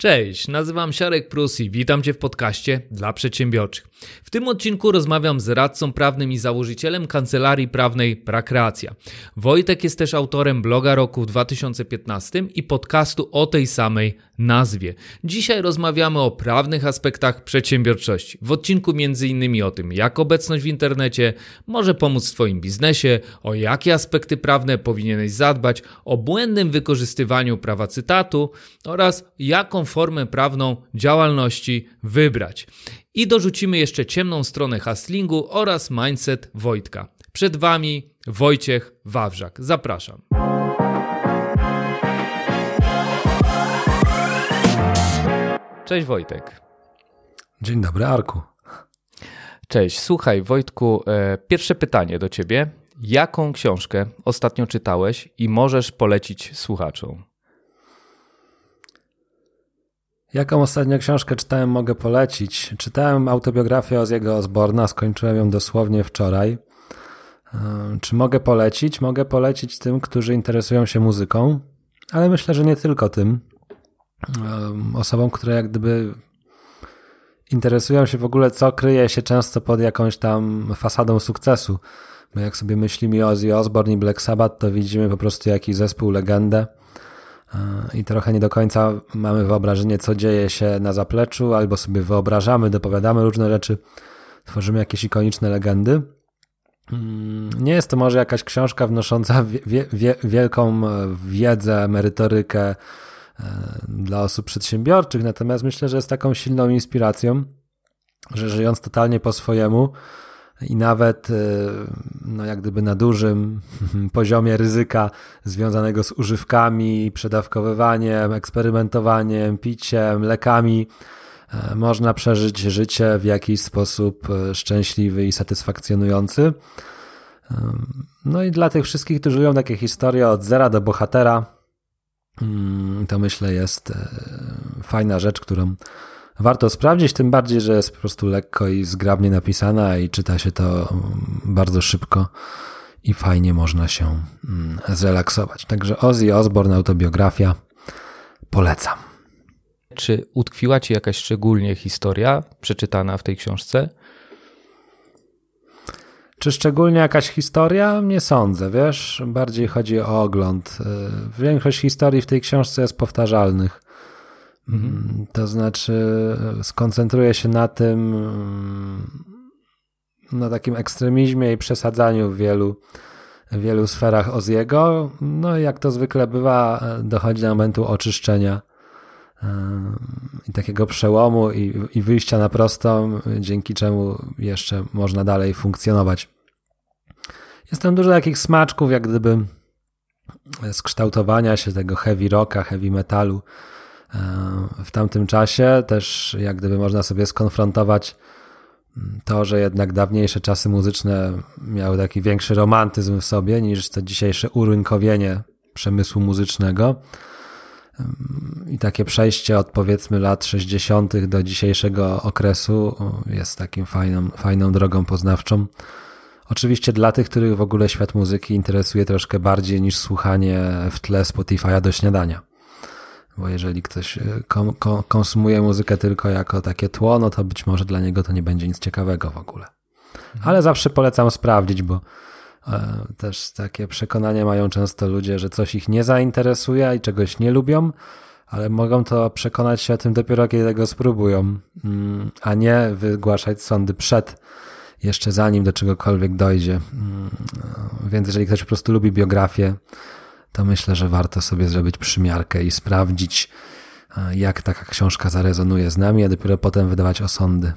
Cześć, nazywam się Arek Prus i witam Cię w podcaście dla przedsiębiorczych. W tym odcinku rozmawiam z radcą prawnym i założycielem kancelarii prawnej Prakreacja. Wojtek jest też autorem bloga roku w 2015 i podcastu o tej samej nazwie. Dzisiaj rozmawiamy o prawnych aspektach przedsiębiorczości. W odcinku m.in. o tym, jak obecność w internecie może pomóc w Twoim biznesie, o jakie aspekty prawne powinieneś zadbać, o błędnym wykorzystywaniu prawa cytatu oraz jaką formę prawną działalności wybrać. I dorzucimy jeszcze ciemną stronę hustlingu oraz mindset Wojtka. Przed Wami Wojciech Wawrzak. Zapraszam. Cześć Wojtek. Dzień dobry, Arku. Cześć. Słuchaj, Wojtku, e, pierwsze pytanie do ciebie. Jaką książkę ostatnio czytałeś i możesz polecić słuchaczom? Jaką ostatnio książkę czytałem, mogę polecić. Czytałem autobiografię Ozzy'ego Osborna, skończyłem ją dosłownie wczoraj. E, czy mogę polecić? Mogę polecić tym, którzy interesują się muzyką, ale myślę, że nie tylko tym. E, osobom, które jak gdyby interesują się w ogóle, co kryje się często pod jakąś tam fasadą sukcesu. Bo jak sobie myślimy o Ozzy Osbourne i Black Sabbath, to widzimy po prostu jakiś zespół, legendę i trochę nie do końca mamy wyobrażenie, co dzieje się na zapleczu, albo sobie wyobrażamy, dopowiadamy różne rzeczy, tworzymy jakieś ikoniczne legendy. Mm, nie jest to może jakaś książka wnosząca wie, wie, wielką e, wiedzę, merytorykę e, dla osób przedsiębiorczych, natomiast myślę, że jest taką silną inspiracją, że żyjąc totalnie po swojemu, i nawet y, no jak gdyby na dużym poziomie ryzyka związanego z używkami, przedawkowywaniem, eksperymentowaniem, piciem, lekami, e, można przeżyć życie w jakiś sposób e, szczęśliwy i satysfakcjonujący. No i dla tych wszystkich, którzy żyją takie historie od zera do bohatera, mm, to myślę jest fajna rzecz, którą warto sprawdzić, tym bardziej, że jest po prostu lekko i zgrabnie napisana i czyta się to mm, bardzo szybko i fajnie można się mm, zrelaksować. Także Ozzy Osbourne, autobiografia, polecam. Czy utkwiła Ci jakaś szczególnie historia przeczytana w tej książce? Czy szczególnie jakaś historia? Nie sądzę, wiesz. Bardziej chodzi o ogląd. Y, większość historii w tej książce jest powtarzalnych. Mhm. To znaczy, skoncentruję się na tym, na takim ekstremizmie i przesadzaniu w wielu, wielu sferach Oziego. No i jak to zwykle bywa, dochodzi do momentu oczyszczenia i takiego przełomu i, i wyjścia na prostą, dzięki czemu jeszcze można dalej funkcjonować. Jest tam dużo takich smaczków, jak gdyby skształtowania się tego heavy rocka, heavy metalu, E, w tamtym czasie. Też jak gdyby można sobie skonfrontować mm, to, że jednak dawniejsze czasy muzyczne miały taki większy romantyzm w sobie niż to dzisiejsze urynkowienie przemysłu muzycznego. I takie przejście od powiedzmy lat 60. do dzisiejszego okresu jest takim fajną, fajną drogą poznawczą. Oczywiście dla tych, których w ogóle świat muzyki interesuje troszkę bardziej niż słuchanie w tle Spotify'a do śniadania. Bo jeżeli ktoś e, kom, kom, konsumuje muzykę tylko jako takie tło, no to być może dla niego to nie będzie nic ciekawego w ogóle. Mhm. Ale zawsze polecam sprawdzić, bo e, też takie przekonania mają często ludzie, że coś ich nie zainteresuje i czegoś nie lubią, ale mogą to przekonać się o tym dopiero, kiedy tego spróbują, mm, a nie wygłaszać sądy przed, jeszcze zanim do czegokolwiek dojdzie. Mm, więc jeżeli ktoś po prostu lubi biografię, to myślę, że warto sobie zrobić przymiarkę i sprawdzić, e, jak taka książka zarezonuje z nami, a dopiero potem wydawać osądy.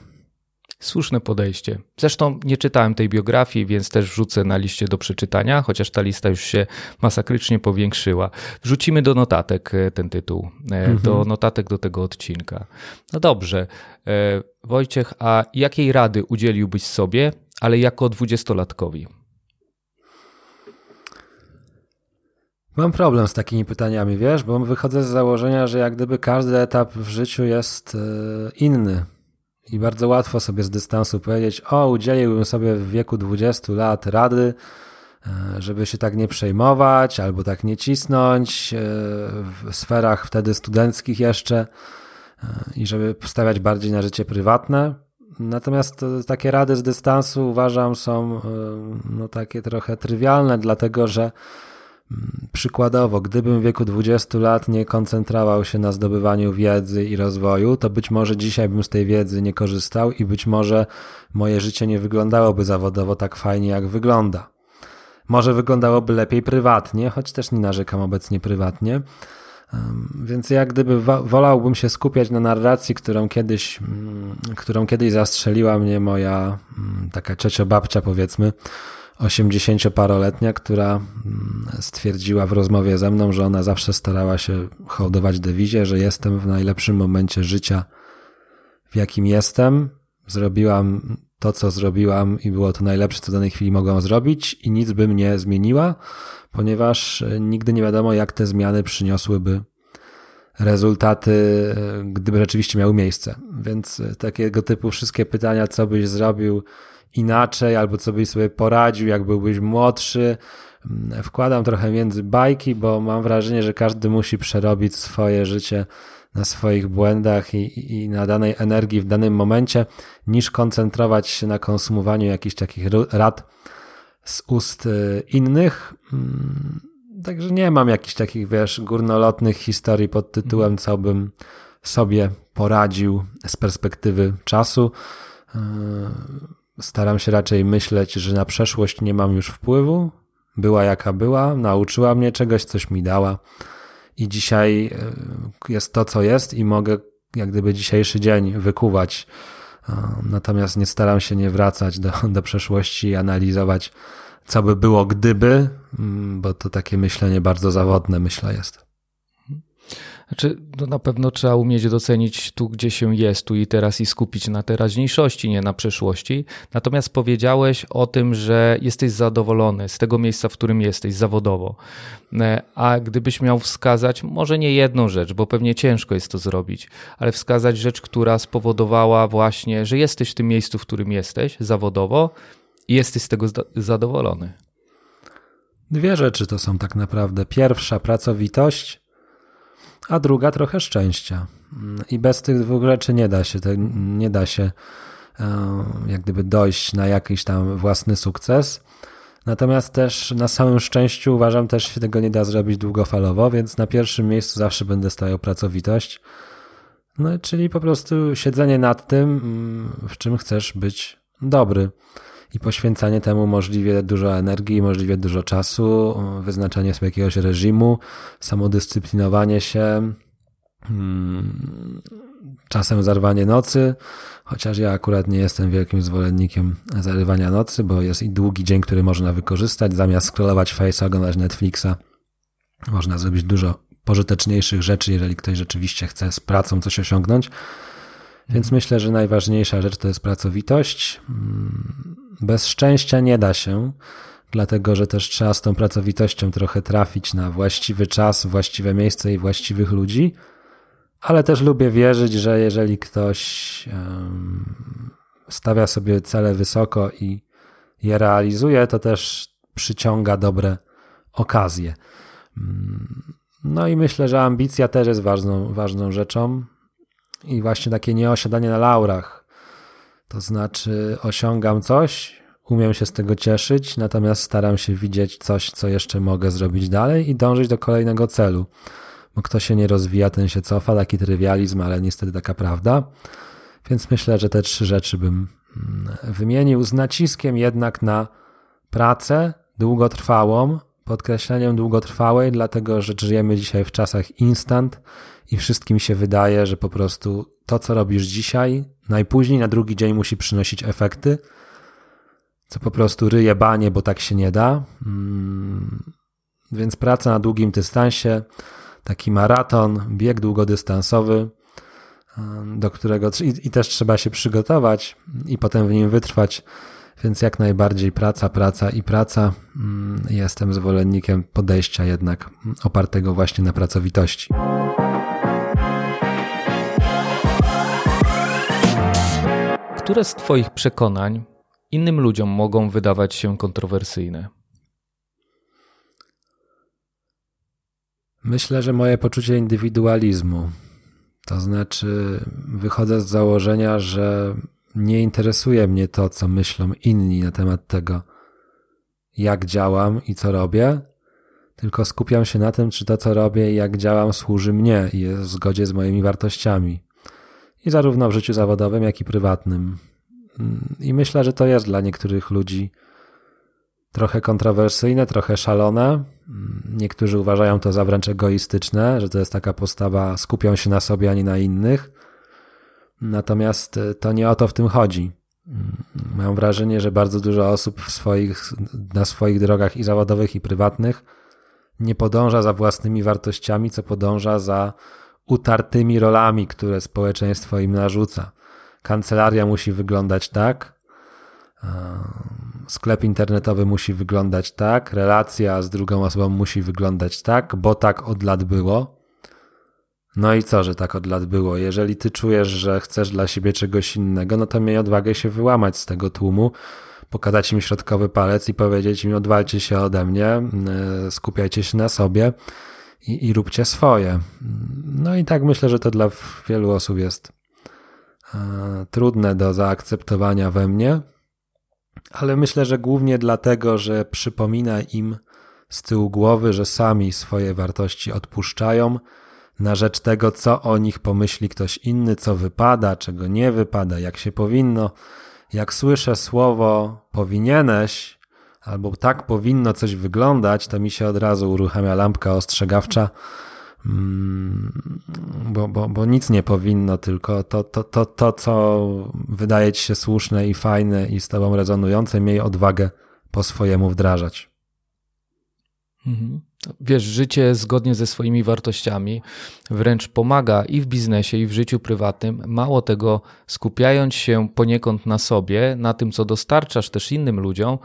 Słuszne podejście. Zresztą nie czytałem tej biografii, więc też wrzucę na liście do przeczytania, chociaż ta lista już się masakrycznie powiększyła. Wrzucimy do notatek e, ten tytuł, e, mhm. do notatek do tego odcinka. No dobrze. Wojciech, a jakiej rady udzieliłbyś sobie, ale jako dwudziestolatkowi? Mam problem z takimi pytaniami, wiesz, bo wychodzę z założenia, że jak gdyby każdy etap w życiu jest e, inny. I bardzo łatwo sobie z dystansu powiedzieć, o, udzieliłbym sobie w wieku 20 lat rady, e, żeby się tak nie przejmować, albo tak nie cisnąć, e, w sferach wtedy studenckich jeszcze. i żeby stawiać bardziej na życie prywatne. Natomiast takie rady z dystansu uważam są no, takie trochę trywialne, dlatego że Przykładowo, gdybym w wieku 20 lat nie koncentrował się na zdobywaniu wiedzy i rozwoju, to być może dzisiaj bym z tej wiedzy nie korzystał i być może moje życie nie wyglądałoby zawodowo tak fajnie, jak wygląda. Może wyglądałoby lepiej prywatnie, choć też nie narzekam obecnie prywatnie. Więc jak gdyby wolałbym się skupiać na narracji, którą kiedyś, mm, którą kiedyś zastrzeliła mnie moja mm, taka ciocia babcia, powiedzmy, 80-paroletnia, która mm, stwierdziła w rozmowie ze mną, że ona zawsze starała się hołdować dewizie, że jestem w najlepszym momencie życia, w jakim jestem. Zrobiłam to, co zrobiłam i było to najlepsze, co w danej chwili mogłam zrobić i nic bym nie zmieniła, ponieważ e, nigdy nie wiadomo, jak te zmiany przyniosłyby rezultaty, e, gdyby rzeczywiście miały miejsce. Więc e, takiego typu wszystkie pytania, co byś zrobił, inaczej, albo co byś sobie poradził, jak byłbyś młodszy. Mm, wkładam trochę między bajki, bo mam wrażenie, że każdy musi przerobić swoje życie na swoich błędach i, i na danej energii w danym momencie, niż koncentrować się na konsumowaniu jakichś takich rad z ust y, innych. Mm, także nie mam jakichś takich, wiesz, górnolotnych historii pod tytułem, co bym sobie poradził z perspektywy czasu. Staram się raczej myśleć, że na przeszłość nie mam już wpływu. Była jaka była, nauczyła mnie czegoś, coś mi dała. I dzisiaj e, jest to, co jest, i mogę jak gdyby dzisiejszy dzień wykuwać. E, natomiast nie staram się nie wracać do, do przeszłości i analizować, co by było gdyby, mm, bo to takie myślenie bardzo zawodne, myślę, jest. Znaczy, no na pewno trzeba umieć docenić tu, gdzie się jest, tu i teraz i skupić na teraźniejszości, nie na przeszłości. Natomiast powiedziałeś o tym, że jesteś zadowolony z tego miejsca, w którym jesteś zawodowo. E, a gdybyś miał wskazać, może nie jedną rzecz, bo pewnie ciężko jest to zrobić, ale wskazać rzecz, która spowodowała właśnie, że jesteś w tym miejscu, w którym jesteś zawodowo i jesteś z tego zadowolony. Dwie rzeczy to są tak naprawdę. Pierwsza, pracowitość a druga trochę szczęścia. I bez tych dwóch rzeczy nie da się, nie da się e, jak gdyby dojść na jakiś tam własny sukces. Natomiast też na samym szczęściu uważam też się tego nie da zrobić długofalowo, więc na pierwszym miejscu zawsze będę stawiał pracowitość. No, czyli po prostu siedzenie nad tym, mm, w czym chcesz być dobry i poświęcanie temu możliwie dużo energii, możliwie dużo czasu, wyznaczanie sobie jakiegoś reżimu, samodyscyplinowanie się, hmm, czasem zarwanie nocy, chociaż ja akurat nie jestem wielkim zwolennikiem zarywania nocy, bo jest i długi dzień, który można wykorzystać, zamiast scrollować Face'a, oglądać Netflixa. Można zrobić dużo pożyteczniejszych rzeczy, jeżeli ktoś rzeczywiście chce z pracą coś osiągnąć. Więc myślę, że najważniejsza rzecz to jest pracowitość. Bez szczęścia nie da się, dlatego że też trzeba z tą pracowitością trochę trafić na właściwy czas, właściwe miejsce i właściwych ludzi, ale też lubię wierzyć, że jeżeli ktoś stawia sobie cele wysoko i je realizuje, to też przyciąga dobre okazje. Mm, no i myślę, że ambicja też jest ważną, ważną rzeczą i właśnie takie nieosiadanie na laurach, to znaczy, osiągam coś, umiem się z tego cieszyć, natomiast staram się widzieć coś, co jeszcze mogę zrobić dalej i dążyć do kolejnego celu. Bo kto się nie rozwija, ten się cofa, taki trywializm, ale niestety taka prawda. Więc myślę, że te trzy rzeczy bym mm, wymienił z naciskiem jednak na pracę długotrwałą, podkreśleniem długotrwałej, dlatego że żyjemy dzisiaj w czasach instant i wszystkim się wydaje, że po prostu to, co robisz dzisiaj, najpóźniej na drugi dzień musi przynosić efekty, co po prostu ryje banie, bo tak się nie da. Mm, więc praca na długim dystansie, taki maraton, bieg długodystansowy, do którego i, i też trzeba się przygotować i potem w nim wytrwać. Więc jak najbardziej praca, praca i praca. Mm, jestem zwolennikiem podejścia jednak opartego właśnie na pracowitości. Które z Twoich przekonań innym ludziom mogą wydawać się kontrowersyjne? Myślę, że moje poczucie indywidualizmu To znaczy, wychodzę z założenia, że nie interesuje mnie to, co myślą inni na temat tego, jak działam i co robię, tylko skupiam się na tym, czy to, co robię i jak działam, służy mnie i jest w zgodzie z moimi wartościami. I zarówno w życiu zawodowym, jak i prywatnym. I myślę, że to jest dla niektórych ludzi trochę kontrowersyjne, trochę szalone. Niektórzy uważają to za wręcz egoistyczne, że to jest taka postawa, skupią się na sobie, a nie na innych. Natomiast to nie o to w tym chodzi. Mam wrażenie, że bardzo dużo osób swoich, na swoich drogach i zawodowych, i prywatnych nie podąża za własnymi wartościami, co podąża za utartymi rolami, które społeczeństwo im narzuca. Kancelaria musi wyglądać tak, sklep internetowy musi wyglądać tak, relacja z drugą osobą musi wyglądać tak, bo tak od lat było. No i co, że tak od lat było? Jeżeli ty czujesz, że chcesz dla siebie czegoś innego, no to miej odwagę się wyłamać z tego tłumu, pokazać im środkowy palec i powiedzieć im odwalcie się ode mnie, skupiajcie się na sobie i, i róbcie swoje. No i tak myślę, że to dla wielu osób jest e, trudne do zaakceptowania we mnie, ale myślę, że głównie dlatego, że przypomina im z tyłu głowy, że sami swoje wartości odpuszczają na rzecz tego, co o nich pomyśli ktoś inny, co wypada, czego nie wypada, jak się powinno. Jak słyszę słowo powinieneś, albo tak powinno coś wyglądać, to mi się od razu uruchamia lampka ostrzegawcza, mm, bo, bo, bo nic nie powinno, tylko to, to, to, to, co wydaje ci się słuszne i fajne i z tobą rezonujące, miej odwagę po swojemu wdrażać. Mhm. Wiesz, życie zgodnie ze swoimi wartościami wręcz pomaga i w biznesie, i w życiu prywatnym. Mało tego, skupiając się poniekąd na sobie, na tym, co dostarczasz też innym ludziom,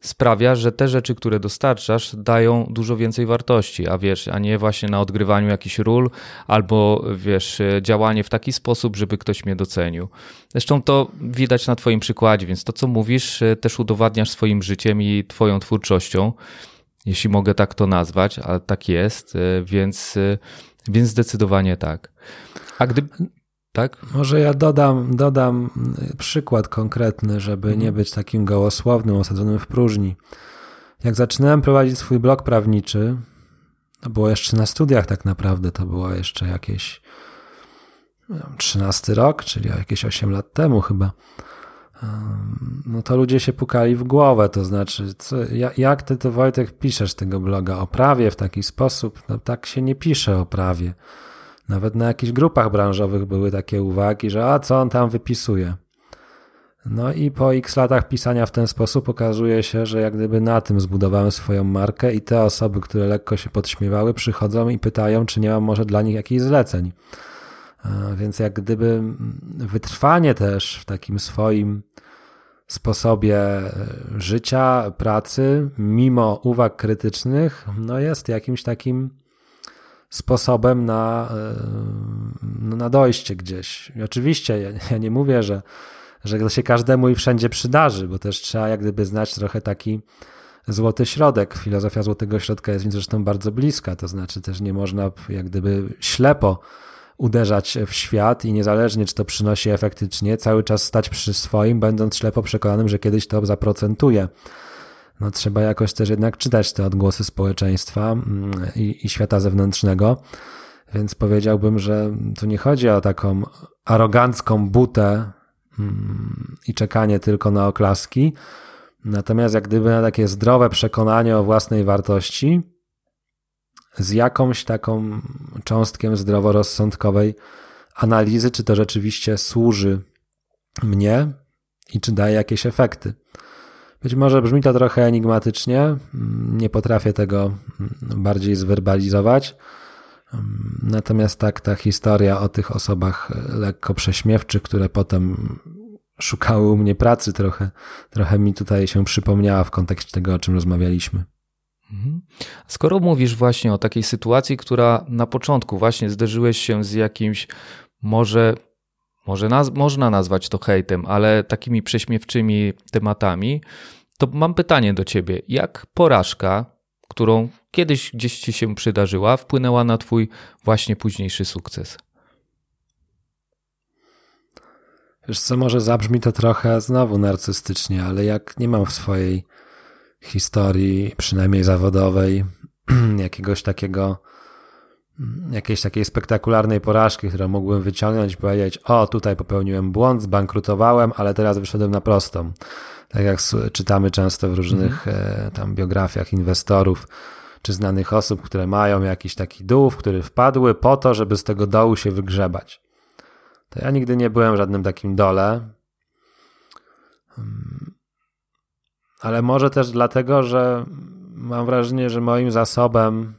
sprawia, że te rzeczy, które dostarczasz, dają dużo więcej wartości, a wiesz, a nie właśnie na odgrywaniu jakichś ról albo wiesz, działanie w taki sposób, żeby ktoś mnie docenił. Zresztą to widać na Twoim przykładzie, więc to, co mówisz, też udowadniasz swoim życiem i Twoją twórczością jeśli mogę tak to nazwać, ale tak jest, e, więc, e, więc zdecydowanie tak. A gdy. Tak? Może ja dodam, dodam przykład konkretny, żeby nie mhm. być takim gołosłownym, osadzonym w próżni. Jak zaczynałem prowadzić swój blog prawniczy, to było jeszcze na studiach tak naprawdę, to było jeszcze jakieś 13 rok, czyli jakieś 8 lat temu chyba no to ludzie się pukali w głowę, to znaczy, co, jak ty to Wojtek piszesz tego bloga o prawie w taki sposób? No tak się nie pisze o prawie. Nawet na jakichś grupach branżowych były takie uwagi, że a co on tam wypisuje? No i po x latach pisania w ten sposób okazuje się, że jak gdyby na tym zbudowałem swoją markę i te osoby, które lekko się podśmiewały, przychodzą i pytają, czy nie mam może dla nich jakichś zleceń. Więc jak gdyby wytrwanie też w takim swoim sposobie e, życia, pracy, mimo uwag krytycznych, no jest jakimś takim sposobem na, e, na dojście gdzieś. I oczywiście ja, ja nie mówię, że, że to się każdemu i wszędzie przydarzy, bo też trzeba jak gdyby znać trochę taki złoty środek. Filozofia złotego środka jest mi zresztą bardzo bliska, to znaczy też nie można jak gdyby ślepo uderzać w świat i niezależnie, czy to przynosi efekty, czy nie, cały czas stać przy swoim, będąc ślepo przekonanym, że kiedyś to zaprocentuje. No, trzeba jakoś też jednak czytać te odgłosy społeczeństwa mm, i, i świata zewnętrznego. Więc powiedziałbym, że tu nie chodzi o taką arogancką butę mm, i czekanie tylko na oklaski. Natomiast jak gdyby na takie zdrowe przekonanie o własnej wartości, z jakąś taką cząstkiem zdroworozsądkowej analizy, czy to rzeczywiście służy mnie i czy daje jakieś efekty. Być może brzmi to trochę enigmatycznie, nie potrafię tego bardziej zwerbalizować. Natomiast tak, ta historia o tych osobach lekko prześmiewczych, które potem szukały u mnie pracy, trochę, trochę mi tutaj się przypomniała w kontekście tego, o czym rozmawialiśmy. Mhm. Skoro mówisz właśnie o takiej sytuacji, która na początku właśnie zderzyłeś się z jakimś może, może naz można nazwać to hejtem, ale takimi prześmiewczymi tematami, to mam pytanie do ciebie. Jak porażka, którą kiedyś gdzieś ci się przydarzyła, wpłynęła na twój właśnie późniejszy sukces? Wiesz co, może zabrzmi to trochę znowu narcystycznie, ale jak nie mam w swojej historii, przynajmniej zawodowej, jakiegoś takiego, jakiejś takiej spektakularnej porażki, którą mógłbym wyciągnąć i powiedzieć, o tutaj popełniłem błąd, zbankrutowałem, ale teraz wyszedłem na prostą. Tak jak czytamy często w różnych mhm. tam biografiach inwestorów, czy znanych osób, które mają jakiś taki dół, w który wpadły po to, żeby z tego dołu się wygrzebać. To ja nigdy nie byłem w żadnym takim dole. Hmm. Ale może też dlatego, że mam wrażenie, że moim zasobem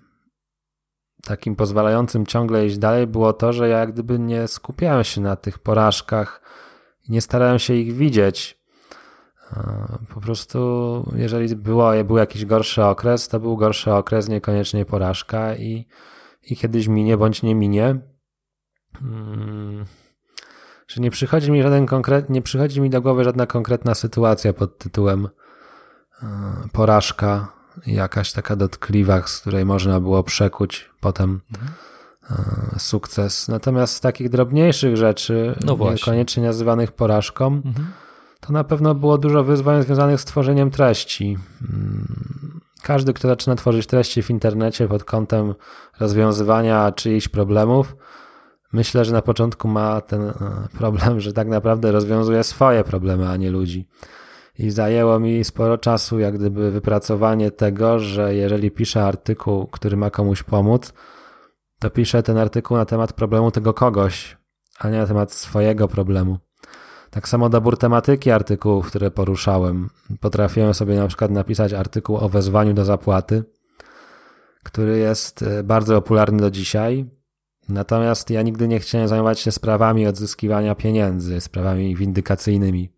takim pozwalającym ciągle iść dalej było to, że ja jak gdyby nie skupiałem się na tych porażkach nie starałem się ich widzieć. Po prostu, jeżeli było, był jakiś gorszy okres, to był gorszy okres, niekoniecznie porażka i, i kiedyś minie bądź nie minie. Hmm że nie przychodzi mi żaden konkret, nie przychodzi mi do głowy żadna konkretna sytuacja pod tytułem e, porażka, jakaś taka dotkliwa, z której można było przekuć potem mhm. sukces. Natomiast z takich drobniejszych rzeczy, no niekoniecznie nazywanych porażką, mhm. to na pewno było dużo wyzwań związanych z tworzeniem treści. Mm, każdy, kto zaczyna tworzyć treści w internecie pod kątem rozwiązywania czyichś problemów, Myślę, że na początku ma ten e, problem, że tak naprawdę rozwiązuje swoje problemy, a nie ludzi. I zajęło mi sporo czasu, jak gdyby wypracowanie tego, że jeżeli piszę artykuł, który ma komuś pomóc, to piszę ten artykuł na temat problemu tego kogoś, a nie na temat swojego problemu. Tak samo dobór tematyki artykułów, które poruszałem. Potrafiłem sobie na przykład napisać artykuł o wezwaniu do zapłaty, który jest e, bardzo popularny do dzisiaj, Natomiast ja nigdy nie chciałem zajmować się sprawami odzyskiwania pieniędzy, sprawami windykacyjnymi.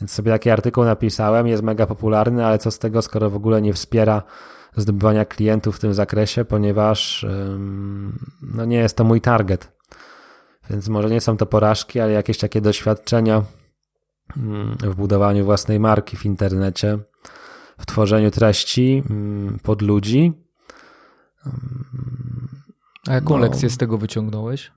Więc sobie taki artykuł napisałem, jest mega popularny, ale co z tego, skoro w ogóle nie wspiera zdobywania klientów w tym zakresie, ponieważ no nie jest to mój target. Więc może nie są to porażki, ale jakieś takie doświadczenia w budowaniu własnej marki w internecie, w tworzeniu treści pod ludzi. A jaką no. lekcję z tego wyciągnąłeś?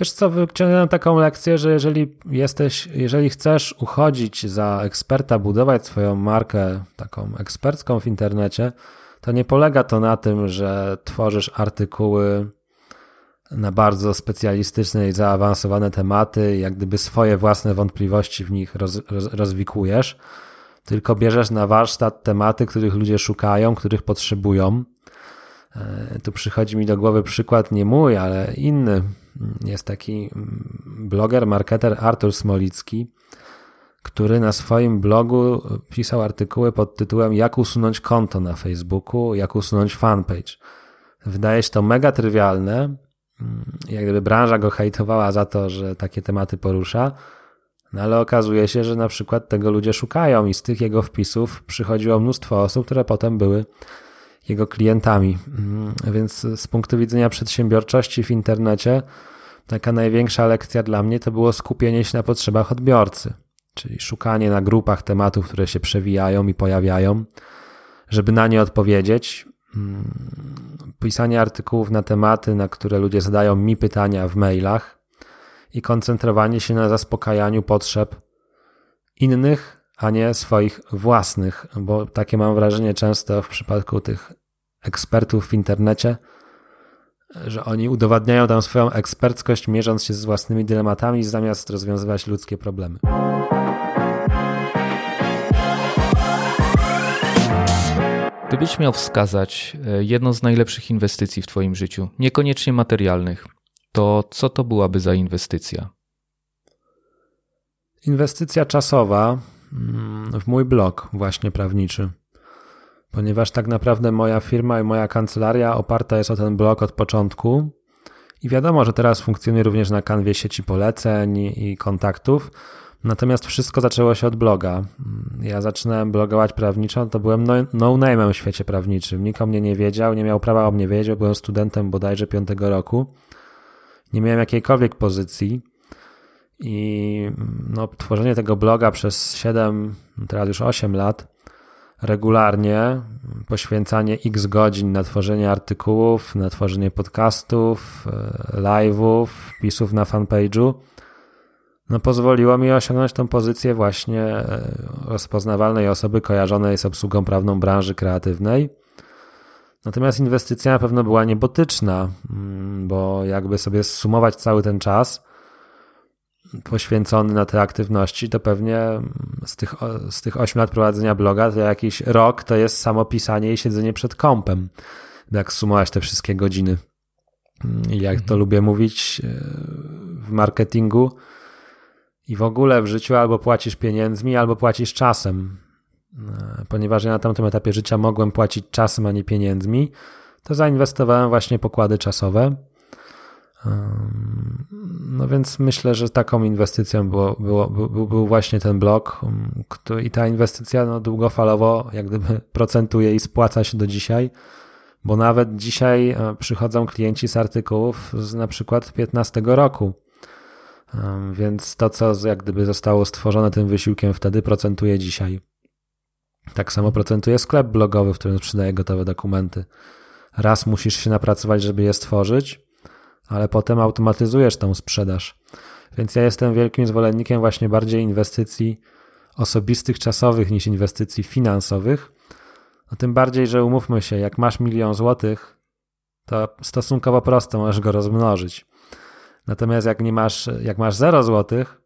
Wiesz co, wyciągnąłem taką lekcję, że jeżeli jesteś, jeżeli chcesz uchodzić za eksperta, budować swoją markę taką ekspercką w internecie, to nie polega to na tym, że tworzysz artykuły na bardzo specjalistyczne i zaawansowane tematy, jak gdyby swoje własne wątpliwości w nich roz, roz, rozwikujesz, tylko bierzesz na warsztat tematy, których ludzie szukają, których potrzebują E, tu przychodzi mi do głowy przykład nie mój, ale inny. Jest taki bloger, marketer Artur Smolicki, który na swoim blogu pisał artykuły pod tytułem Jak usunąć konto na Facebooku, jak usunąć fanpage. Wydaje się to mega trywialne. Jak gdyby branża go hejtowała za to, że takie tematy porusza, no ale okazuje się, że na przykład tego ludzie szukają i z tych jego wpisów przychodziło mnóstwo osób, które potem były jego klientami. Mm, więc z punktu widzenia przedsiębiorczości w internecie, taka największa lekcja dla mnie to było skupienie się na potrzebach odbiorcy, czyli szukanie na grupach tematów, które się przewijają i pojawiają, żeby na nie odpowiedzieć. Mm, pisanie artykułów na tematy, na które ludzie zadają mi pytania w mailach i koncentrowanie się na zaspokajaniu potrzeb innych, a nie swoich własnych, bo takie mam wrażenie często w przypadku tych ekspertów w internecie, że oni udowadniają tam swoją eksperckość, mierząc się z własnymi dylematami, zamiast rozwiązywać ludzkie problemy. Gdybyś miał wskazać e, jedną z najlepszych inwestycji w Twoim życiu, niekoniecznie materialnych, to co to byłaby za inwestycja? Inwestycja czasowa w mój blog, właśnie prawniczy ponieważ tak naprawdę moja firma i moja kancelaria oparta jest o ten blog od początku. I wiadomo, że teraz funkcjonuje również na kanwie sieci poleceń i kontaktów. Natomiast wszystko zaczęło się od bloga. Ja zaczynałem blogować prawniczo, to byłem no-name'em no w świecie prawniczym. Nikt o mnie nie wiedział, nie miał prawa o mnie wiedzieć, byłem studentem bodajże piątego roku. Nie miałem jakiejkolwiek pozycji. I no, tworzenie tego bloga przez 7, teraz już 8 lat regularnie poświęcanie x godzin na tworzenie artykułów, na tworzenie podcastów, e, live'ów, wpisów na fanpage'u, no pozwoliło mi osiągnąć tą pozycję właśnie e, rozpoznawalnej osoby kojarzonej z obsługą prawną branży kreatywnej. Natomiast inwestycja na pewno była niebotyczna, mm, bo jakby sobie sumować cały ten czas poświęcony na te aktywności, to pewnie z tych, z tych 8 lat prowadzenia bloga, to jakiś rok to jest samo pisanie i siedzenie przed kąpem, jak sumować te wszystkie godziny. I jak to mhm. lubię mówić e, w marketingu i w ogóle w życiu albo płacisz pieniędzmi, albo płacisz czasem. E, ponieważ ja na tamtym etapie życia mogłem płacić czasem, a nie pieniędzmi, to zainwestowałem właśnie pokłady czasowe. No więc myślę, że taką inwestycją był, był właśnie ten blok i ta inwestycja no, długofalowo jak gdyby procentuje i spłaca się do dzisiaj, bo nawet dzisiaj e, przychodzą klienci z artykułów z na przykład 15 roku. Więc to, co jak gdyby zostało stworzone tym wysiłkiem wtedy, procentuje dzisiaj. Tak samo procentuje sklep blogowy, w którym sprzedaje gotowe dokumenty. Raz musisz się napracować, żeby je stworzyć, ale potem automatyzujesz tą sprzedaż. Więc ja jestem wielkim zwolennikiem właśnie bardziej inwestycji osobistych, czasowych niż inwestycji finansowych. No tym bardziej, że umówmy się, jak masz milion złotych, to stosunkowo prosto możesz go rozmnożyć. Natomiast jak nie masz, jak masz 0 złotych,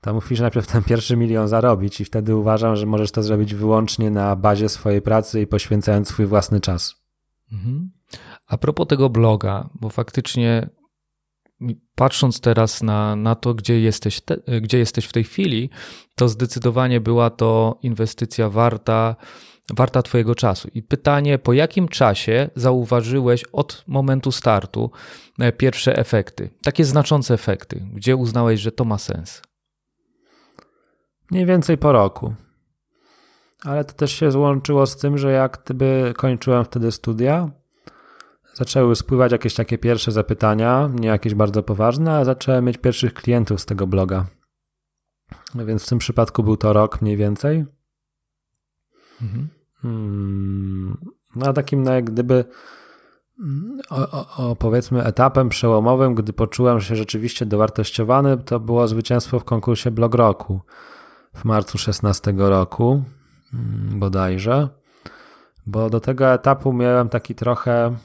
to musisz najpierw ten pierwszy milion zarobić i wtedy uważam, że możesz to zrobić wyłącznie na bazie swojej pracy i poświęcając swój własny czas. Mhm. A propos tego bloga, bo faktycznie patrząc teraz na, na to, gdzie jesteś, te, gdzie jesteś w tej chwili, to zdecydowanie była to inwestycja warta, warta Twojego czasu. I pytanie, po jakim czasie zauważyłeś od momentu startu e, pierwsze efekty, takie znaczące efekty, gdzie uznałeś, że to ma sens? Mniej więcej po roku. Ale to też się złączyło z tym, że jak gdyby kończyłem wtedy studia, zaczęły spływać jakieś takie pierwsze zapytania, nie jakieś bardzo poważne, a zacząłem mieć pierwszych klientów z tego bloga. Więc w tym przypadku był to rok mniej więcej. Mhm. Hmm. No a takim no jak gdyby o, o, o, powiedzmy etapem przełomowym, gdy poczułem się rzeczywiście dowartościowany, to było zwycięstwo w konkursie Blog Roku w marcu 16 roku mm, bodajże, bo do tego etapu miałem taki trochę mm,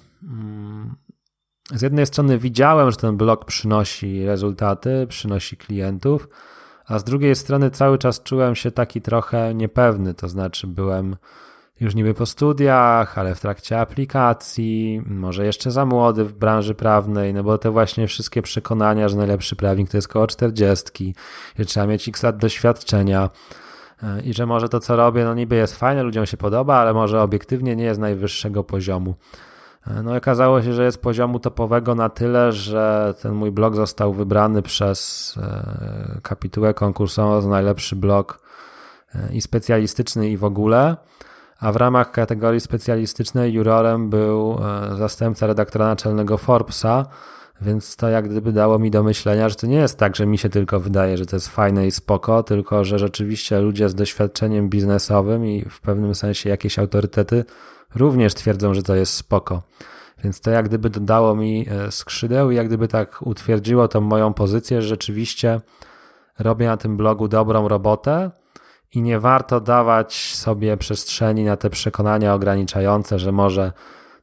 z jednej strony widziałem, że ten blog przynosi rezultaty, przynosi klientów, a z drugiej strony cały czas czułem się taki trochę niepewny, to znaczy byłem już niby po studiach, ale w trakcie aplikacji, może jeszcze za młody w branży prawnej, no bo te właśnie wszystkie przekonania, że najlepszy prawnik to jest koło 40, że trzeba mieć x lat doświadczenia e, i że może to, co robię, no niby jest fajne, ludziom się podoba, ale może obiektywnie nie jest najwyższego poziomu. E, no i okazało się, że jest poziomu topowego na tyle, że ten mój blog został wybrany przez e, kapitułę konkursową za najlepszy blog i specjalistyczny i w ogóle. A w ramach kategorii specjalistycznej jurorem był e, zastępca redaktora naczelnego Forbesa, więc to jak gdyby dało mi do myślenia, że to nie jest tak, że mi się tylko wydaje, że to jest fajne i spoko, tylko że rzeczywiście ludzie z doświadczeniem biznesowym i w pewnym sensie jakieś autorytety również twierdzą, że to jest spoko. Więc to jak gdyby dodało mi e, skrzydeł i jak gdyby tak utwierdziło tą moją pozycję, że rzeczywiście robię na tym blogu dobrą robotę, i nie warto dawać sobie przestrzeni na te przekonania ograniczające, że może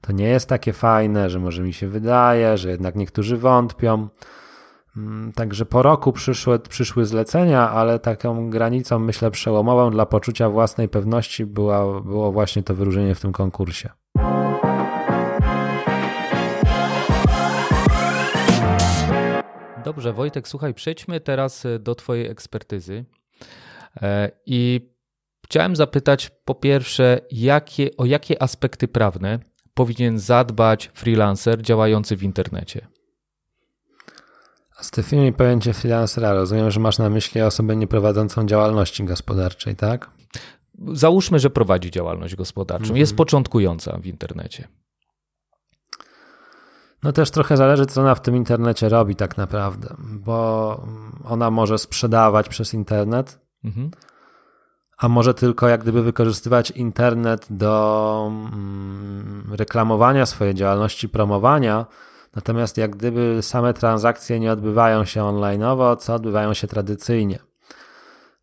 to nie jest takie fajne, że może mi się wydaje, że jednak niektórzy wątpią. Mm, także po roku przyszły, przyszły zlecenia, ale taką granicą, myślę, przełomową dla poczucia własnej pewności była, było właśnie to wyróżnienie w tym konkursie. Dobrze, Wojtek, słuchaj, przejdźmy teraz do Twojej ekspertyzy. E, I chciałem zapytać po pierwsze, jakie, o jakie aspekty prawne powinien zadbać freelancer działający w internecie? Zdefiniuj pojęcie freelancera. Rozumiem, że masz na myśli osobę nieprowadzącą działalności gospodarczej, tak? Załóżmy, że prowadzi działalność gospodarczą. Mhm. Jest początkująca w internecie. No też trochę zależy, co ona w tym internecie robi tak naprawdę, bo ona może sprzedawać przez internet, Mhm. A może tylko jak gdyby wykorzystywać internet do mm, reklamowania swojej działalności, promowania, Natomiast jak gdyby same transakcje nie odbywają się onlineowo, co odbywają się tradycyjnie.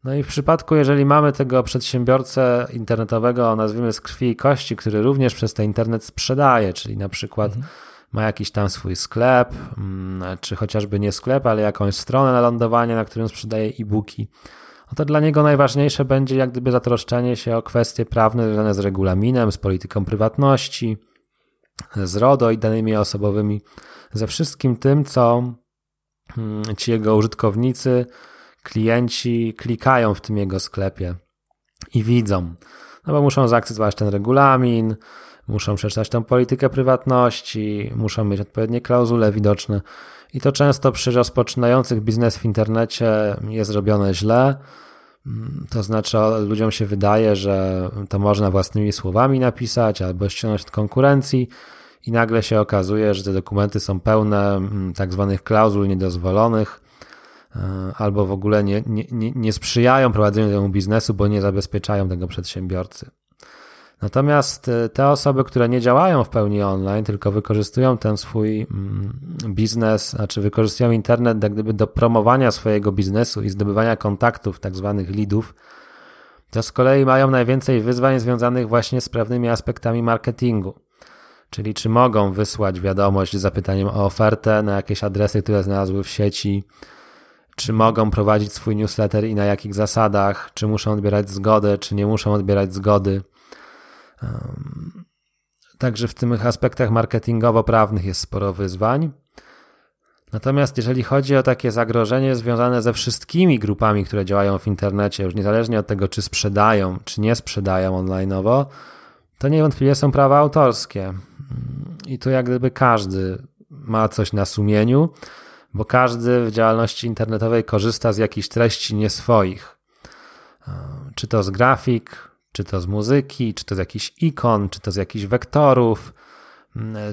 No i w przypadku, jeżeli mamy tego przedsiębiorcę internetowego, nazwijmy z krwi i kości, który również przez ten internet sprzedaje, czyli na przykład mhm. ma jakiś tam swój sklep, mm, czy chociażby nie sklep, ale jakąś stronę na lądowanie, na którym sprzedaje e-booki, no to dla niego najważniejsze będzie jak gdyby zatroszczenie się o kwestie prawne związane z regulaminem, z polityką prywatności, z RODO i danymi osobowymi, ze wszystkim tym, co mm, ci jego użytkownicy klienci klikają w tym jego sklepie i widzą. No bo muszą zaakceptować ten regulamin, muszą przeczytać tą politykę prywatności, muszą mieć odpowiednie klauzule widoczne. I to często przy rozpoczynających biznes w internecie jest robione źle. To znaczy, ludziom się wydaje, że to można własnymi słowami napisać albo ściągnąć od konkurencji, i nagle się okazuje, że te dokumenty są pełne mm, tak zwanych klauzul niedozwolonych, E, albo w ogóle nie, nie, nie sprzyjają prowadzeniu tego biznesu, bo nie zabezpieczają tego przedsiębiorcy. Natomiast e, te osoby, które nie działają w pełni online, tylko wykorzystują ten swój mm, biznes, znaczy wykorzystują internet jak gdyby do promowania swojego biznesu i zdobywania kontaktów, tak zwanych leadów, to z kolei mają najwięcej wyzwań związanych właśnie z pewnymi aspektami marketingu. Czyli czy mogą wysłać wiadomość z zapytaniem o ofertę na jakieś adresy, które znalazły w sieci, czy mogą prowadzić swój newsletter i na jakich zasadach, czy muszą odbierać zgodę, czy nie muszą odbierać zgody. Także w tych aspektach marketingowo-prawnych jest sporo wyzwań. Natomiast jeżeli chodzi o takie zagrożenie związane ze wszystkimi grupami, które działają w internecie, już niezależnie od tego, czy sprzedają, czy nie sprzedają onlineowo, to niewątpliwie są prawa autorskie. I tu jak gdyby każdy ma coś na sumieniu bo każdy w działalności internetowej korzysta z jakichś treści nie swoich. Czy to z grafik, czy to z muzyki, czy to z jakichś ikon, czy to z jakichś wektorów,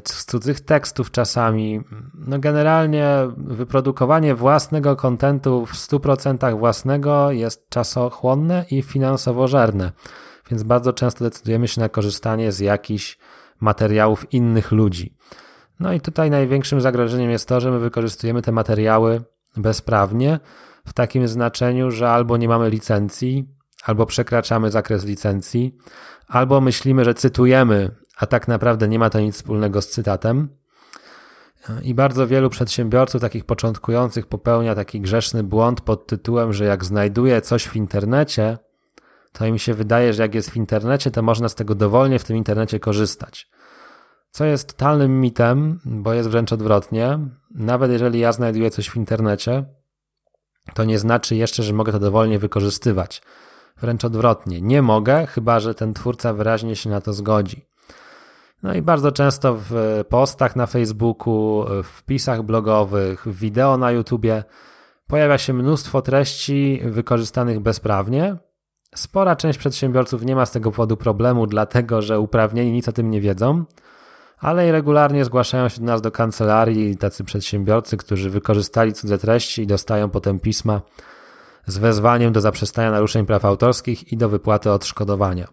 z cudzych tekstów czasami. No generalnie wyprodukowanie własnego kontentu w 100% własnego jest czasochłonne i finansowo żerne, więc bardzo często decydujemy się na korzystanie z jakichś materiałów innych ludzi. No i tutaj największym zagrożeniem jest to, że my wykorzystujemy te materiały bezprawnie w takim znaczeniu, że albo nie mamy licencji, albo przekraczamy zakres licencji, albo myślimy, że cytujemy, a tak naprawdę nie ma to nic wspólnego z cytatem. I bardzo wielu przedsiębiorców, takich początkujących, popełnia taki grzeszny błąd pod tytułem, że jak znajduje coś w internecie, to im się wydaje, że jak jest w internecie, to można z tego dowolnie w tym internecie korzystać. Co jest totalnym mitem, bo jest wręcz odwrotnie. Nawet jeżeli ja znajduję coś w internecie, to nie znaczy jeszcze, że mogę to dowolnie wykorzystywać. Wręcz odwrotnie. Nie mogę, chyba że ten twórca wyraźnie się na to zgodzi. No i bardzo często w postach na Facebooku, w wpisach blogowych, w wideo na YouTubie pojawia się mnóstwo treści wykorzystanych bezprawnie. Spora część przedsiębiorców nie ma z tego powodu problemu, dlatego że uprawnieni nic o tym nie wiedzą ale i regularnie zgłaszają się do nas do kancelarii tacy przedsiębiorcy, którzy wykorzystali cudze treści i dostają potem pisma z wezwaniem do zaprzestania naruszeń praw autorskich i do wypłaty odszkodowania.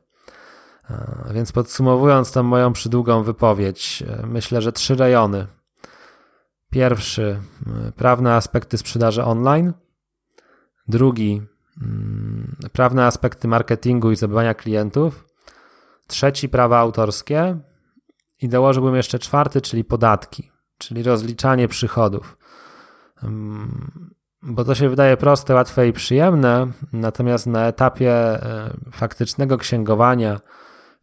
Więc podsumowując tą moją przydługą wypowiedź, e, myślę, że trzy rejony. Pierwszy, e, prawne aspekty sprzedaży online. Drugi, mm, prawne aspekty marketingu i zdobywania klientów. Trzeci, prawa autorskie. I dołożyłbym jeszcze czwarty, czyli podatki, czyli rozliczanie przychodów. Bo to się wydaje proste, łatwe i przyjemne, natomiast na etapie e, faktycznego księgowania,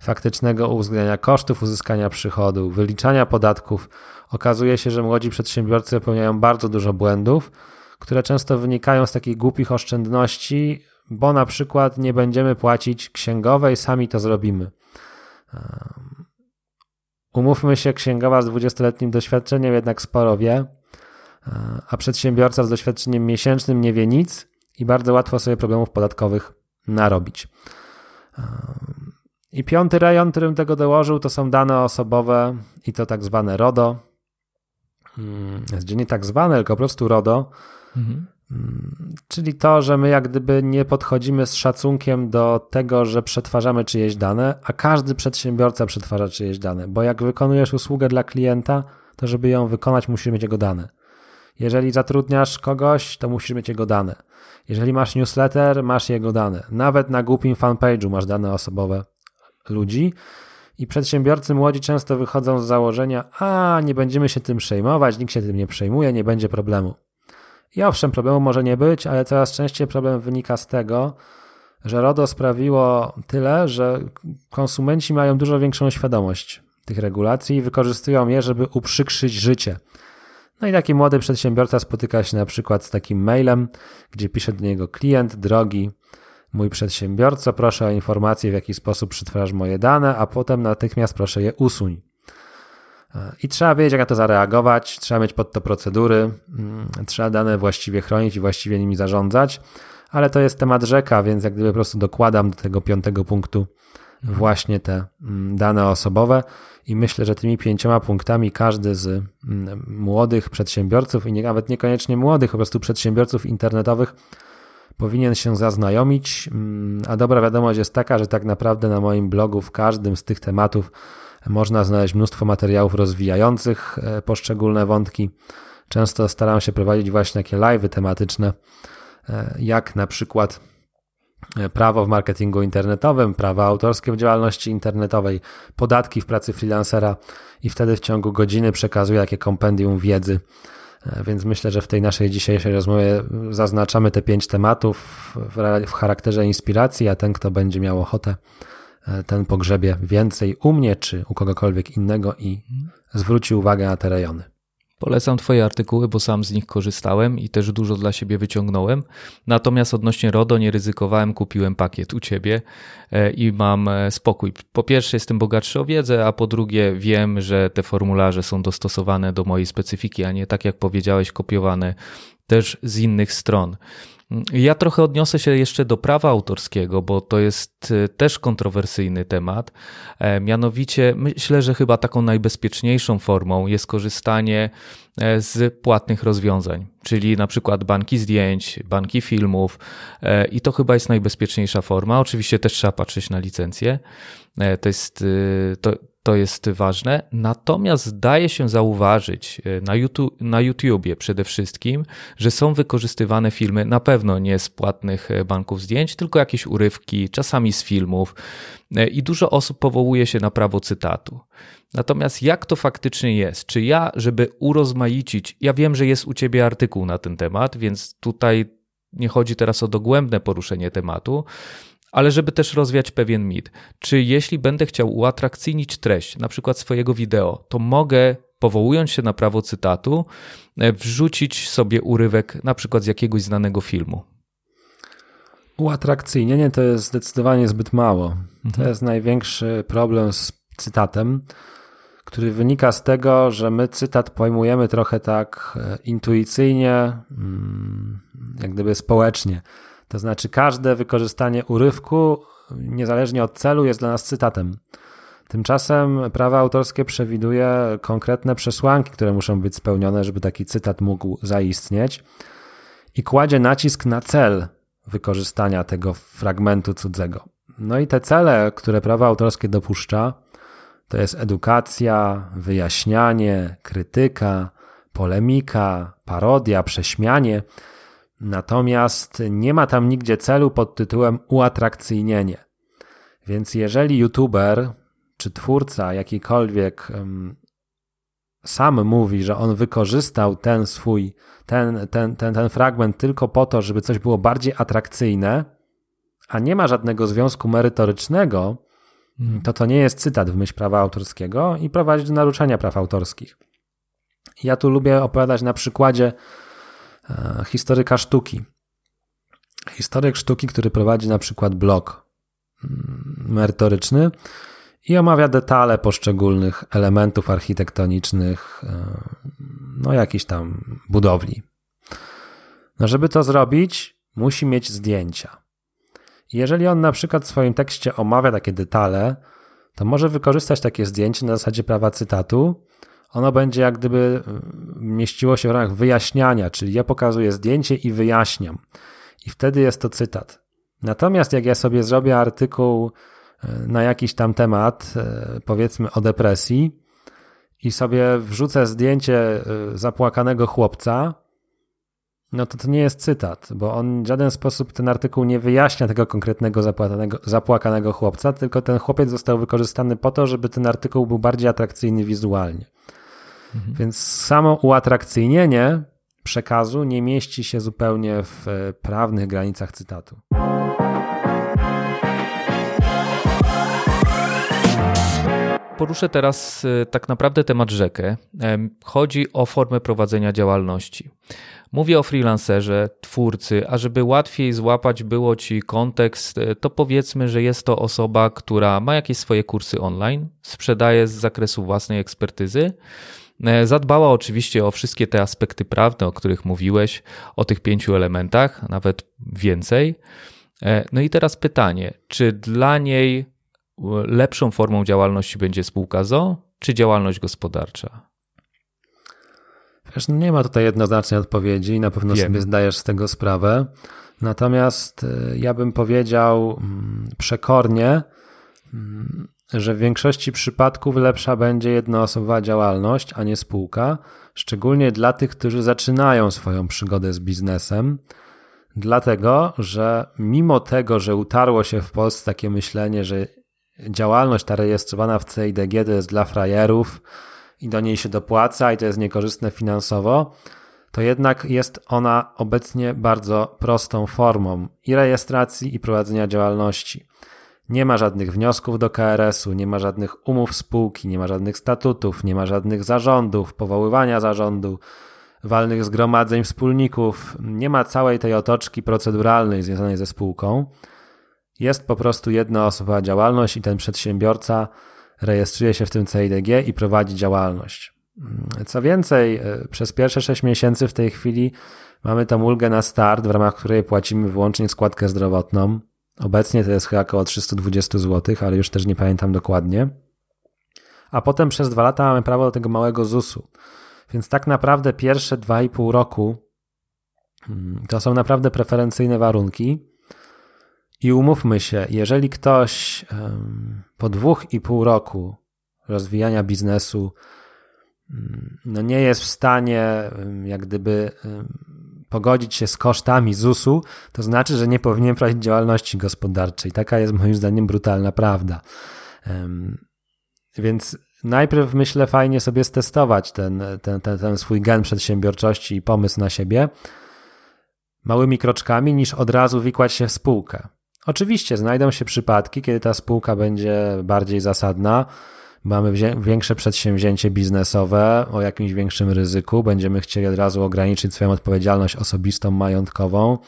faktycznego uwzględniania kosztów uzyskania przychodu, wyliczania podatków, okazuje się, że młodzi przedsiębiorcy popełniają bardzo dużo błędów, które często wynikają z takich głupich oszczędności, bo na przykład nie będziemy płacić księgowej, sami to zrobimy. Umówmy się, księgowa z 20-letnim doświadczeniem jednak sporo wie, a przedsiębiorca z doświadczeniem miesięcznym nie wie nic i bardzo łatwo sobie problemów podatkowych narobić. I piąty rejon, którym tego dołożył, to są dane osobowe i to tak zwane RODO. Hmm, jest nie tak zwane, tylko po prostu RODO. Mhm. Czyli to, że my jak gdyby nie podchodzimy z szacunkiem do tego, że przetwarzamy czyjeś dane, a każdy przedsiębiorca przetwarza czyjeś dane, bo jak wykonujesz usługę dla klienta, to żeby ją wykonać, musisz mieć jego dane. Jeżeli zatrudniasz kogoś, to musisz mieć jego dane. Jeżeli masz newsletter, masz jego dane. Nawet na głupim fanpage'u masz dane osobowe ludzi. I przedsiębiorcy młodzi często wychodzą z założenia, a nie będziemy się tym przejmować, nikt się tym nie przejmuje, nie będzie problemu. I owszem, problemu może nie być, ale coraz częściej problem wynika z tego, że RODO sprawiło tyle, że konsumenci mają dużo większą świadomość tych regulacji i wykorzystują je, żeby uprzykrzyć życie. No i taki młody przedsiębiorca spotyka się na przykład z takim mailem, gdzie pisze do niego klient, drogi, mój przedsiębiorco, proszę o informację, w jaki sposób przetwarzasz moje dane, a potem natychmiast proszę je usuń. I trzeba wiedzieć, jak na to zareagować, trzeba mieć pod to procedury, mm, trzeba dane właściwie chronić i właściwie nimi zarządzać, ale to jest temat rzeka, więc jak gdyby po prostu dokładam do tego piątego punktu. Właśnie te mm, dane osobowe i myślę, że tymi pięcioma punktami każdy z mm, młodych przedsiębiorców i nawet niekoniecznie młodych, po prostu przedsiębiorców internetowych powinien się zaznajomić. A dobra wiadomość jest taka, że tak naprawdę na moim blogu w każdym z tych tematów można znaleźć mnóstwo materiałów rozwijających e, poszczególne wątki. Często staram się prowadzić właśnie takie live'y tematyczne, e, jak na przykład prawo w marketingu internetowym, prawa autorskie w działalności internetowej, podatki w pracy freelancera i wtedy w ciągu godziny przekazuję jakie kompendium wiedzy. Więc myślę, że w tej naszej dzisiejszej rozmowie zaznaczamy te pięć tematów w charakterze inspiracji, a ten, kto będzie miał ochotę, E, ten pogrzebie więcej u mnie czy u kogokolwiek innego i zwróci uwagę na te rejony. Polecam Twoje artykuły, bo sam z nich korzystałem i też dużo dla siebie wyciągnąłem. Natomiast odnośnie RODO nie ryzykowałem, kupiłem pakiet u Ciebie e, i mam e, spokój. Po pierwsze, jestem bogatszy o wiedzę, a po drugie, wiem, że te formularze są dostosowane do mojej specyfiki, a nie tak jak powiedziałeś, kopiowane też z innych stron. Ja trochę odniosę się jeszcze do prawa autorskiego, bo to jest y, też kontrowersyjny temat. E, mianowicie myślę, że chyba taką najbezpieczniejszą formą jest korzystanie e, z płatnych rozwiązań, czyli na przykład banki zdjęć, banki filmów e, i to chyba jest najbezpieczniejsza forma. Oczywiście też trzeba patrzeć na licencję. To jest, y, to, to jest ważne. Natomiast daje się zauważyć e, na, YouTube, na YouTubie przede wszystkim, że są wykorzystywane filmy na pewno nie z płatnych e, banków zdjęć, tylko jakieś urywki, czasami z filmów e, i dużo osób powołuje się na prawo cytatu. Natomiast jak to faktycznie jest? Czy ja, żeby urozmaicić, ja wiem, że jest u ciebie artykuł na ten temat, więc tutaj nie chodzi teraz o dogłębne poruszenie tematu, ale żeby też rozwiać pewien mit. Czy jeśli będę chciał uatrakcyjnić treść, na przykład swojego wideo, to mogę, powołując się na prawo cytatu, e, wrzucić sobie urywek na przykład z jakiegoś znanego filmu? Uatrakcyjnienie to jest zdecydowanie zbyt mało. Mhm. To jest największy problem z cytatem, który wynika z tego, że my cytat pojmujemy trochę tak e, intuicyjnie, mm, jak gdyby społecznie. To znaczy, każde wykorzystanie urywku, niezależnie od celu, jest dla nas cytatem. Tymczasem prawo autorskie przewiduje konkretne przesłanki, które muszą być spełnione, żeby taki cytat mógł zaistnieć, i kładzie nacisk na cel wykorzystania tego fragmentu cudzego. No i te cele, które prawo autorskie dopuszcza, to jest edukacja, wyjaśnianie, krytyka, polemika, parodia, prześmianie. Natomiast nie ma tam nigdzie celu pod tytułem uatrakcyjnienie. Więc jeżeli youtuber czy twórca jakikolwiek sam mówi, że on wykorzystał ten swój, ten, ten, ten, ten fragment tylko po to, żeby coś było bardziej atrakcyjne, a nie ma żadnego związku merytorycznego, hmm. to to nie jest cytat w myśl prawa autorskiego i prowadzi do naruszenia praw autorskich. Ja tu lubię opowiadać na przykładzie historyka sztuki. Historyk sztuki, który prowadzi na przykład blog mm, merytoryczny i omawia detale poszczególnych elementów architektonicznych, e, no jakiejś tam budowli. No, żeby to zrobić, musi mieć zdjęcia. Jeżeli on na przykład w swoim tekście omawia takie detale, to może wykorzystać takie zdjęcie na zasadzie prawa cytatu ono będzie jak gdyby mm, mieściło się w ramach wyjaśniania, czyli ja pokazuję zdjęcie i wyjaśniam. I wtedy jest to cytat. Natomiast jak ja sobie zrobię artykuł e, na jakiś tam temat, e, powiedzmy o depresji, i sobie wrzucę zdjęcie y, zapłakanego chłopca, no to to nie jest cytat, bo on w żaden sposób ten artykuł nie wyjaśnia tego konkretnego zapłakanego chłopca, tylko ten chłopiec został wykorzystany po to, żeby ten artykuł był bardziej atrakcyjny wizualnie. Mhm. Więc samo uatrakcyjnienie przekazu nie mieści się zupełnie w e, prawnych granicach cytatu. Poruszę teraz e, tak naprawdę temat rzekę. Chodzi o formę prowadzenia działalności. Mówię o freelancerze, twórcy, a żeby łatwiej złapać było ci kontekst, e, to powiedzmy, że jest to osoba, która ma jakieś swoje kursy online, sprzedaje z zakresu własnej ekspertyzy. E, zadbała oczywiście o wszystkie te aspekty prawne, o których mówiłeś, o tych pięciu elementach, nawet więcej. E, no i teraz pytanie, czy dla niej lepszą formą działalności będzie spółka ZO, czy działalność gospodarcza? Wiesz, no nie ma tutaj jednoznacznej odpowiedzi na pewno Wiem. sobie zdajesz z tego sprawę. Natomiast e, ja bym powiedział mm, przekornie, mm, że w większości przypadków lepsza będzie jednoosobowa działalność, a nie spółka, szczególnie dla tych, którzy zaczynają swoją przygodę z biznesem. Dlatego, że mimo tego, że utarło się w Polsce takie myślenie, że działalność ta rejestrowana w CIDG to jest dla frajerów i do niej się dopłaca i to jest niekorzystne finansowo, to jednak jest ona obecnie bardzo prostą formą i rejestracji, i prowadzenia działalności. Nie ma żadnych wniosków do KRS-u, nie ma żadnych umów spółki, nie ma żadnych statutów, nie ma żadnych zarządów, powoływania zarządu, walnych zgromadzeń wspólników, nie ma całej tej otoczki proceduralnej związanej ze spółką. Jest po prostu jednoosobowa działalność i ten przedsiębiorca rejestruje się w tym CIDG i prowadzi działalność. Co więcej, e, przez pierwsze 6 miesięcy w tej chwili mamy tam ulgę na start, w ramach której płacimy wyłącznie składkę zdrowotną. Obecnie to jest chyba około 320 zł, ale już też nie pamiętam dokładnie. A potem przez dwa lata mamy prawo do tego małego ZUS-u. Więc tak naprawdę pierwsze 2,5 roku mm, to są naprawdę preferencyjne warunki. I umówmy się, jeżeli ktoś po dwóch i pół roku rozwijania biznesu mm, no nie jest w stanie jak gdyby pogodzić się z kosztami ZUS-u, to znaczy, że nie powinien prowadzić działalności gospodarczej. Taka jest moim zdaniem brutalna prawda. Więc najpierw myślę fajnie sobie stestować ten, ten, ten, ten swój gen przedsiębiorczości i pomysł na siebie małymi kroczkami, niż od razu wikłać się w spółkę. Oczywiście znajdą się przypadki, kiedy ta spółka będzie bardziej zasadna, mamy większe przedsięwzięcie biznesowe o jakimś większym ryzyku, będziemy chcieli od razu ograniczyć swoją odpowiedzialność osobistą, majątkową,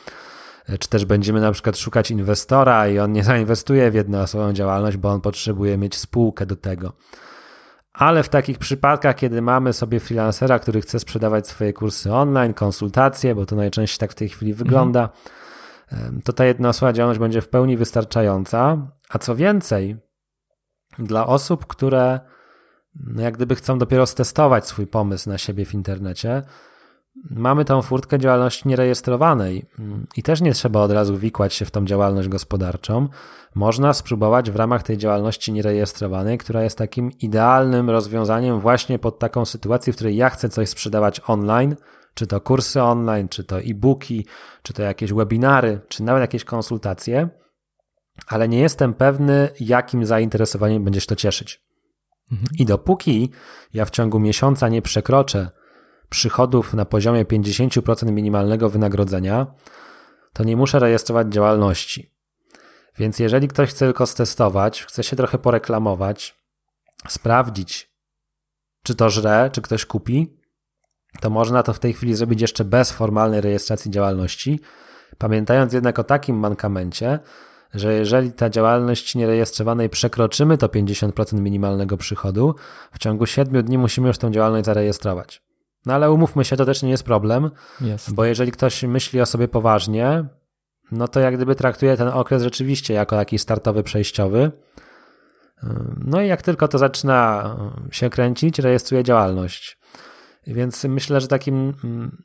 czy też będziemy na przykład szukać inwestora i on nie zainwestuje w jednoosobową działalność, bo on potrzebuje mieć spółkę do tego. Ale w takich przypadkach, kiedy mamy sobie freelancera, który chce sprzedawać swoje kursy online, konsultacje, bo to najczęściej tak w tej chwili wygląda, mhm. to ta jednoosobowa działalność będzie w pełni wystarczająca. A co więcej, dla osób, które no jak gdyby chcą dopiero stestować swój pomysł na siebie w internecie, mamy tą furtkę działalności nierejestrowanej i też nie trzeba od razu wikłać się w tą działalność gospodarczą. Można spróbować w ramach tej działalności nierejestrowanej, która jest takim idealnym rozwiązaniem właśnie pod taką sytuację, w której ja chcę coś sprzedawać online, czy to kursy online, czy to e-booki, czy to jakieś webinary, czy nawet jakieś konsultacje ale nie jestem pewny, jakim zainteresowaniem będziesz to cieszyć. Mhm. I dopóki ja w ciągu miesiąca nie przekroczę przychodów na poziomie 50% minimalnego wynagrodzenia, to nie muszę rejestrować działalności. Więc jeżeli ktoś chce tylko stestować, chce się trochę poreklamować, sprawdzić, czy to żre, czy ktoś kupi, to można to w tej chwili zrobić jeszcze bez formalnej rejestracji działalności, pamiętając jednak o takim mankamencie, że jeżeli ta działalność nierejestrowanej przekroczymy to 50% minimalnego przychodu, w ciągu 7 dni musimy już tę działalność zarejestrować. No ale umówmy się, to też nie jest problem, yes. bo jeżeli ktoś myśli o sobie poważnie, no to jak gdyby traktuje ten okres rzeczywiście jako jakiś startowy, przejściowy. No i jak tylko to zaczyna się kręcić, rejestruje działalność. Więc myślę, że takim mm,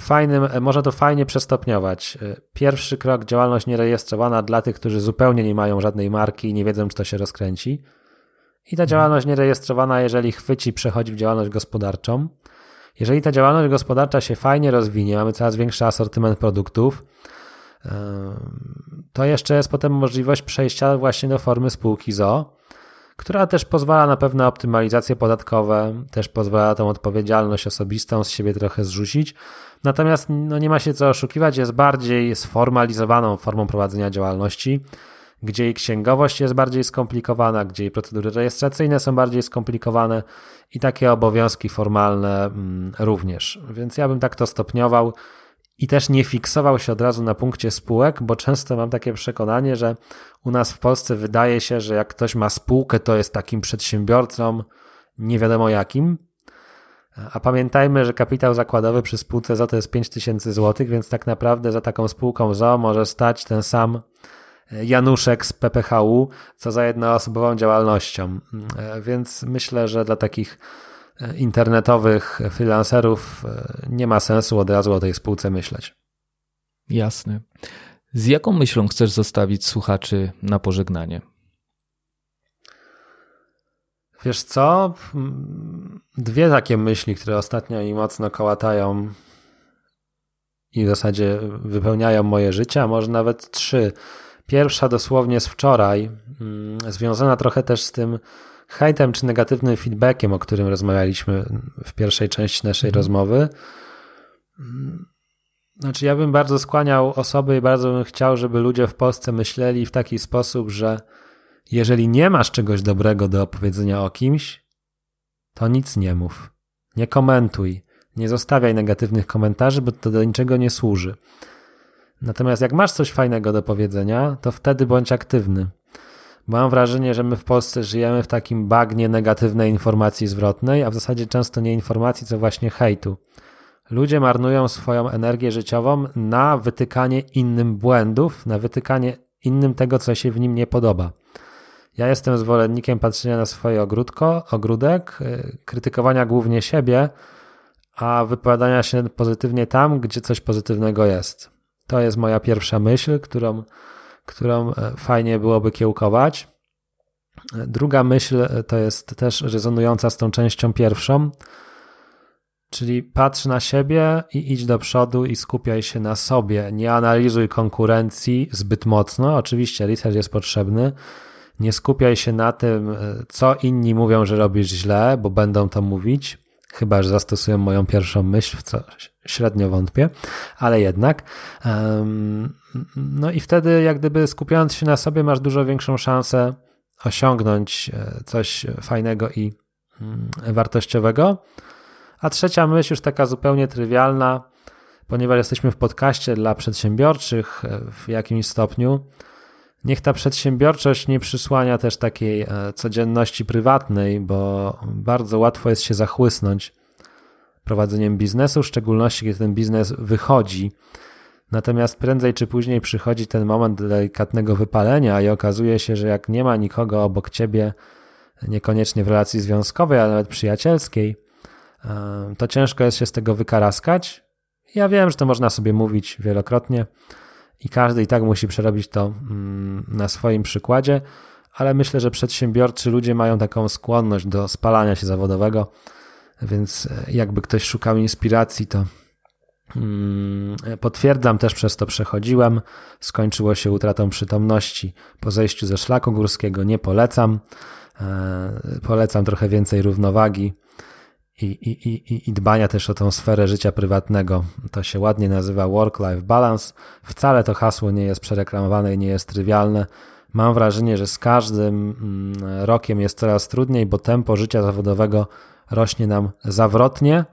fajnym, e, można to fajnie przestopniować. E, pierwszy krok, działalność nierejestrowana dla tych, którzy zupełnie nie mają żadnej marki i nie wiedzą, czy to się rozkręci. I ta działalność nierejestrowana, jeżeli chwyci, przechodzi w działalność gospodarczą. Jeżeli ta działalność gospodarcza się fajnie rozwinie, mamy coraz większy asortyment produktów, to jeszcze jest potem możliwość przejścia właśnie do formy spółki ZO, która też pozwala na pewne optymalizacje podatkowe, też pozwala tą odpowiedzialność osobistą z siebie trochę zrzucić. Natomiast no nie ma się co oszukiwać, jest bardziej sformalizowaną formą prowadzenia działalności, gdzie jej księgowość jest bardziej skomplikowana, gdzie jej procedury rejestracyjne są bardziej skomplikowane i takie obowiązki formalne mm, również. Więc ja bym tak to stopniował i też nie fiksował się od razu na punkcie spółek, bo często mam takie przekonanie, że u nas w Polsce wydaje się, że jak ktoś ma spółkę, to jest takim przedsiębiorcą nie wiadomo jakim. A pamiętajmy, że kapitał zakładowy przy spółce ZO to jest 5000 zł, więc tak naprawdę za taką spółką ZO może stać ten sam Januszek z PPHU, co za jednoosobową działalnością. Więc myślę, że dla takich internetowych freelancerów e, nie ma sensu od razu o tej spółce myśleć. Jasne. Z jaką myślą chcesz zostawić słuchaczy na pożegnanie? Wiesz co? Dwie takie myśli, które ostatnio mi mocno kołatają i w zasadzie wypełniają moje życie, a może nawet trzy. Pierwsza dosłownie z wczoraj, mm, związana trochę też z tym hejtem czy negatywnym feedbackiem, o którym rozmawialiśmy w pierwszej części naszej mhm. rozmowy. Znaczy, ja bym bardzo skłaniał osoby i bardzo bym chciał, żeby ludzie w Polsce myśleli w taki sposób, że jeżeli nie masz czegoś dobrego do opowiedzenia o kimś, to nic nie mów. Nie komentuj. Nie zostawiaj negatywnych komentarzy, bo to do niczego nie służy. Natomiast jak masz coś fajnego do powiedzenia, to wtedy bądź aktywny. Mam wrażenie, że my w Polsce żyjemy w takim bagnie negatywnej informacji zwrotnej, a w zasadzie często nie informacji, co właśnie hejtu. Ludzie marnują swoją energię życiową na wytykanie innym błędów, na wytykanie innym tego, co się w nim nie podoba. Ja jestem zwolennikiem patrzenia na swoje ogródko, ogródek, y, krytykowania głównie siebie, a wypowiadania się pozytywnie tam, gdzie coś pozytywnego jest. To jest moja pierwsza myśl, którą którą e, fajnie byłoby kiełkować. Druga myśl e, to jest też rezonująca z tą częścią pierwszą, czyli patrz na siebie i idź do przodu i skupiaj się na sobie. Nie analizuj konkurencji zbyt mocno. Oczywiście research jest potrzebny. Nie skupiaj się na tym, e, co inni mówią, że robisz źle, bo będą to mówić, chyba że zastosują moją pierwszą myśl, w co średnio wątpię, ale jednak. No i wtedy, jak gdyby skupiając się na sobie, masz dużo większą szansę osiągnąć e, coś fajnego i mm, wartościowego. A trzecia myśl, już taka zupełnie trywialna, ponieważ jesteśmy w podcaście dla przedsiębiorczych e, w jakimś stopniu, niech ta przedsiębiorczość nie przysłania też takiej e, codzienności prywatnej, bo bardzo łatwo jest się zachłysnąć prowadzeniem biznesu, w szczególności kiedy ten biznes wychodzi. Natomiast prędzej czy później przychodzi ten moment delikatnego wypalenia i okazuje się, że jak nie ma nikogo obok ciebie, niekoniecznie w relacji związkowej, ale nawet przyjacielskiej, to ciężko jest się z tego wykaraskać. Ja wiem, że to można sobie mówić wielokrotnie i każdy i tak musi przerobić to mm, na swoim przykładzie, ale myślę, że przedsiębiorczy ludzie mają taką skłonność do spalania się zawodowego więc e, jakby ktoś szukał inspiracji, to mm, potwierdzam, też przez to przechodziłem. Skończyło się utratą przytomności po zejściu ze szlaku górskiego. Nie polecam. E, polecam trochę więcej równowagi. I, i, i, i dbania też o tą sferę życia prywatnego. To się ładnie nazywa work-life balance. Wcale to hasło nie jest przereklamowane i nie jest trywialne. Mam wrażenie, że z każdym mm, rokiem jest coraz trudniej, bo tempo życia zawodowego rośnie nam zawrotnie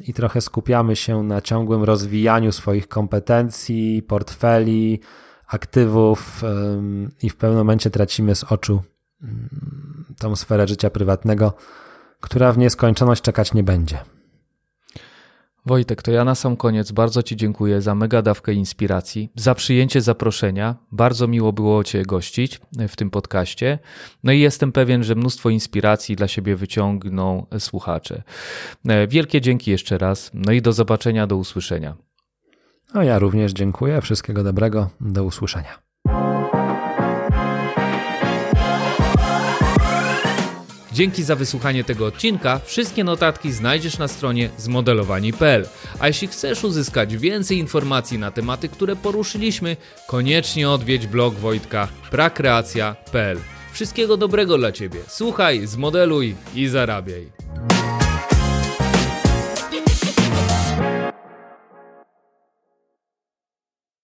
i trochę skupiamy się na ciągłym rozwijaniu swoich kompetencji, portfeli, aktywów i w pewnym momencie tracimy z oczu tą sferę życia prywatnego, która w nieskończoność czekać nie będzie. Wojtek, to ja na sam koniec bardzo Ci dziękuję za mega dawkę inspiracji, za przyjęcie zaproszenia. Bardzo miło było Cię gościć w tym podcaście. No i jestem pewien, że mnóstwo inspiracji dla siebie wyciągną słuchacze. E, wielkie dzięki jeszcze raz. No i do zobaczenia, do usłyszenia. No ja również dziękuję. Wszystkiego dobrego. Do usłyszenia. Dzięki za wysłuchanie tego odcinka. Wszystkie notatki znajdziesz na stronie zmodelowani.pl. A jeśli chcesz uzyskać więcej informacji na tematy, które poruszyliśmy, koniecznie odwiedź blog Wojtka prakreacja.pl. Wszystkiego dobrego dla Ciebie. Słuchaj, zmodeluj i zarabiaj.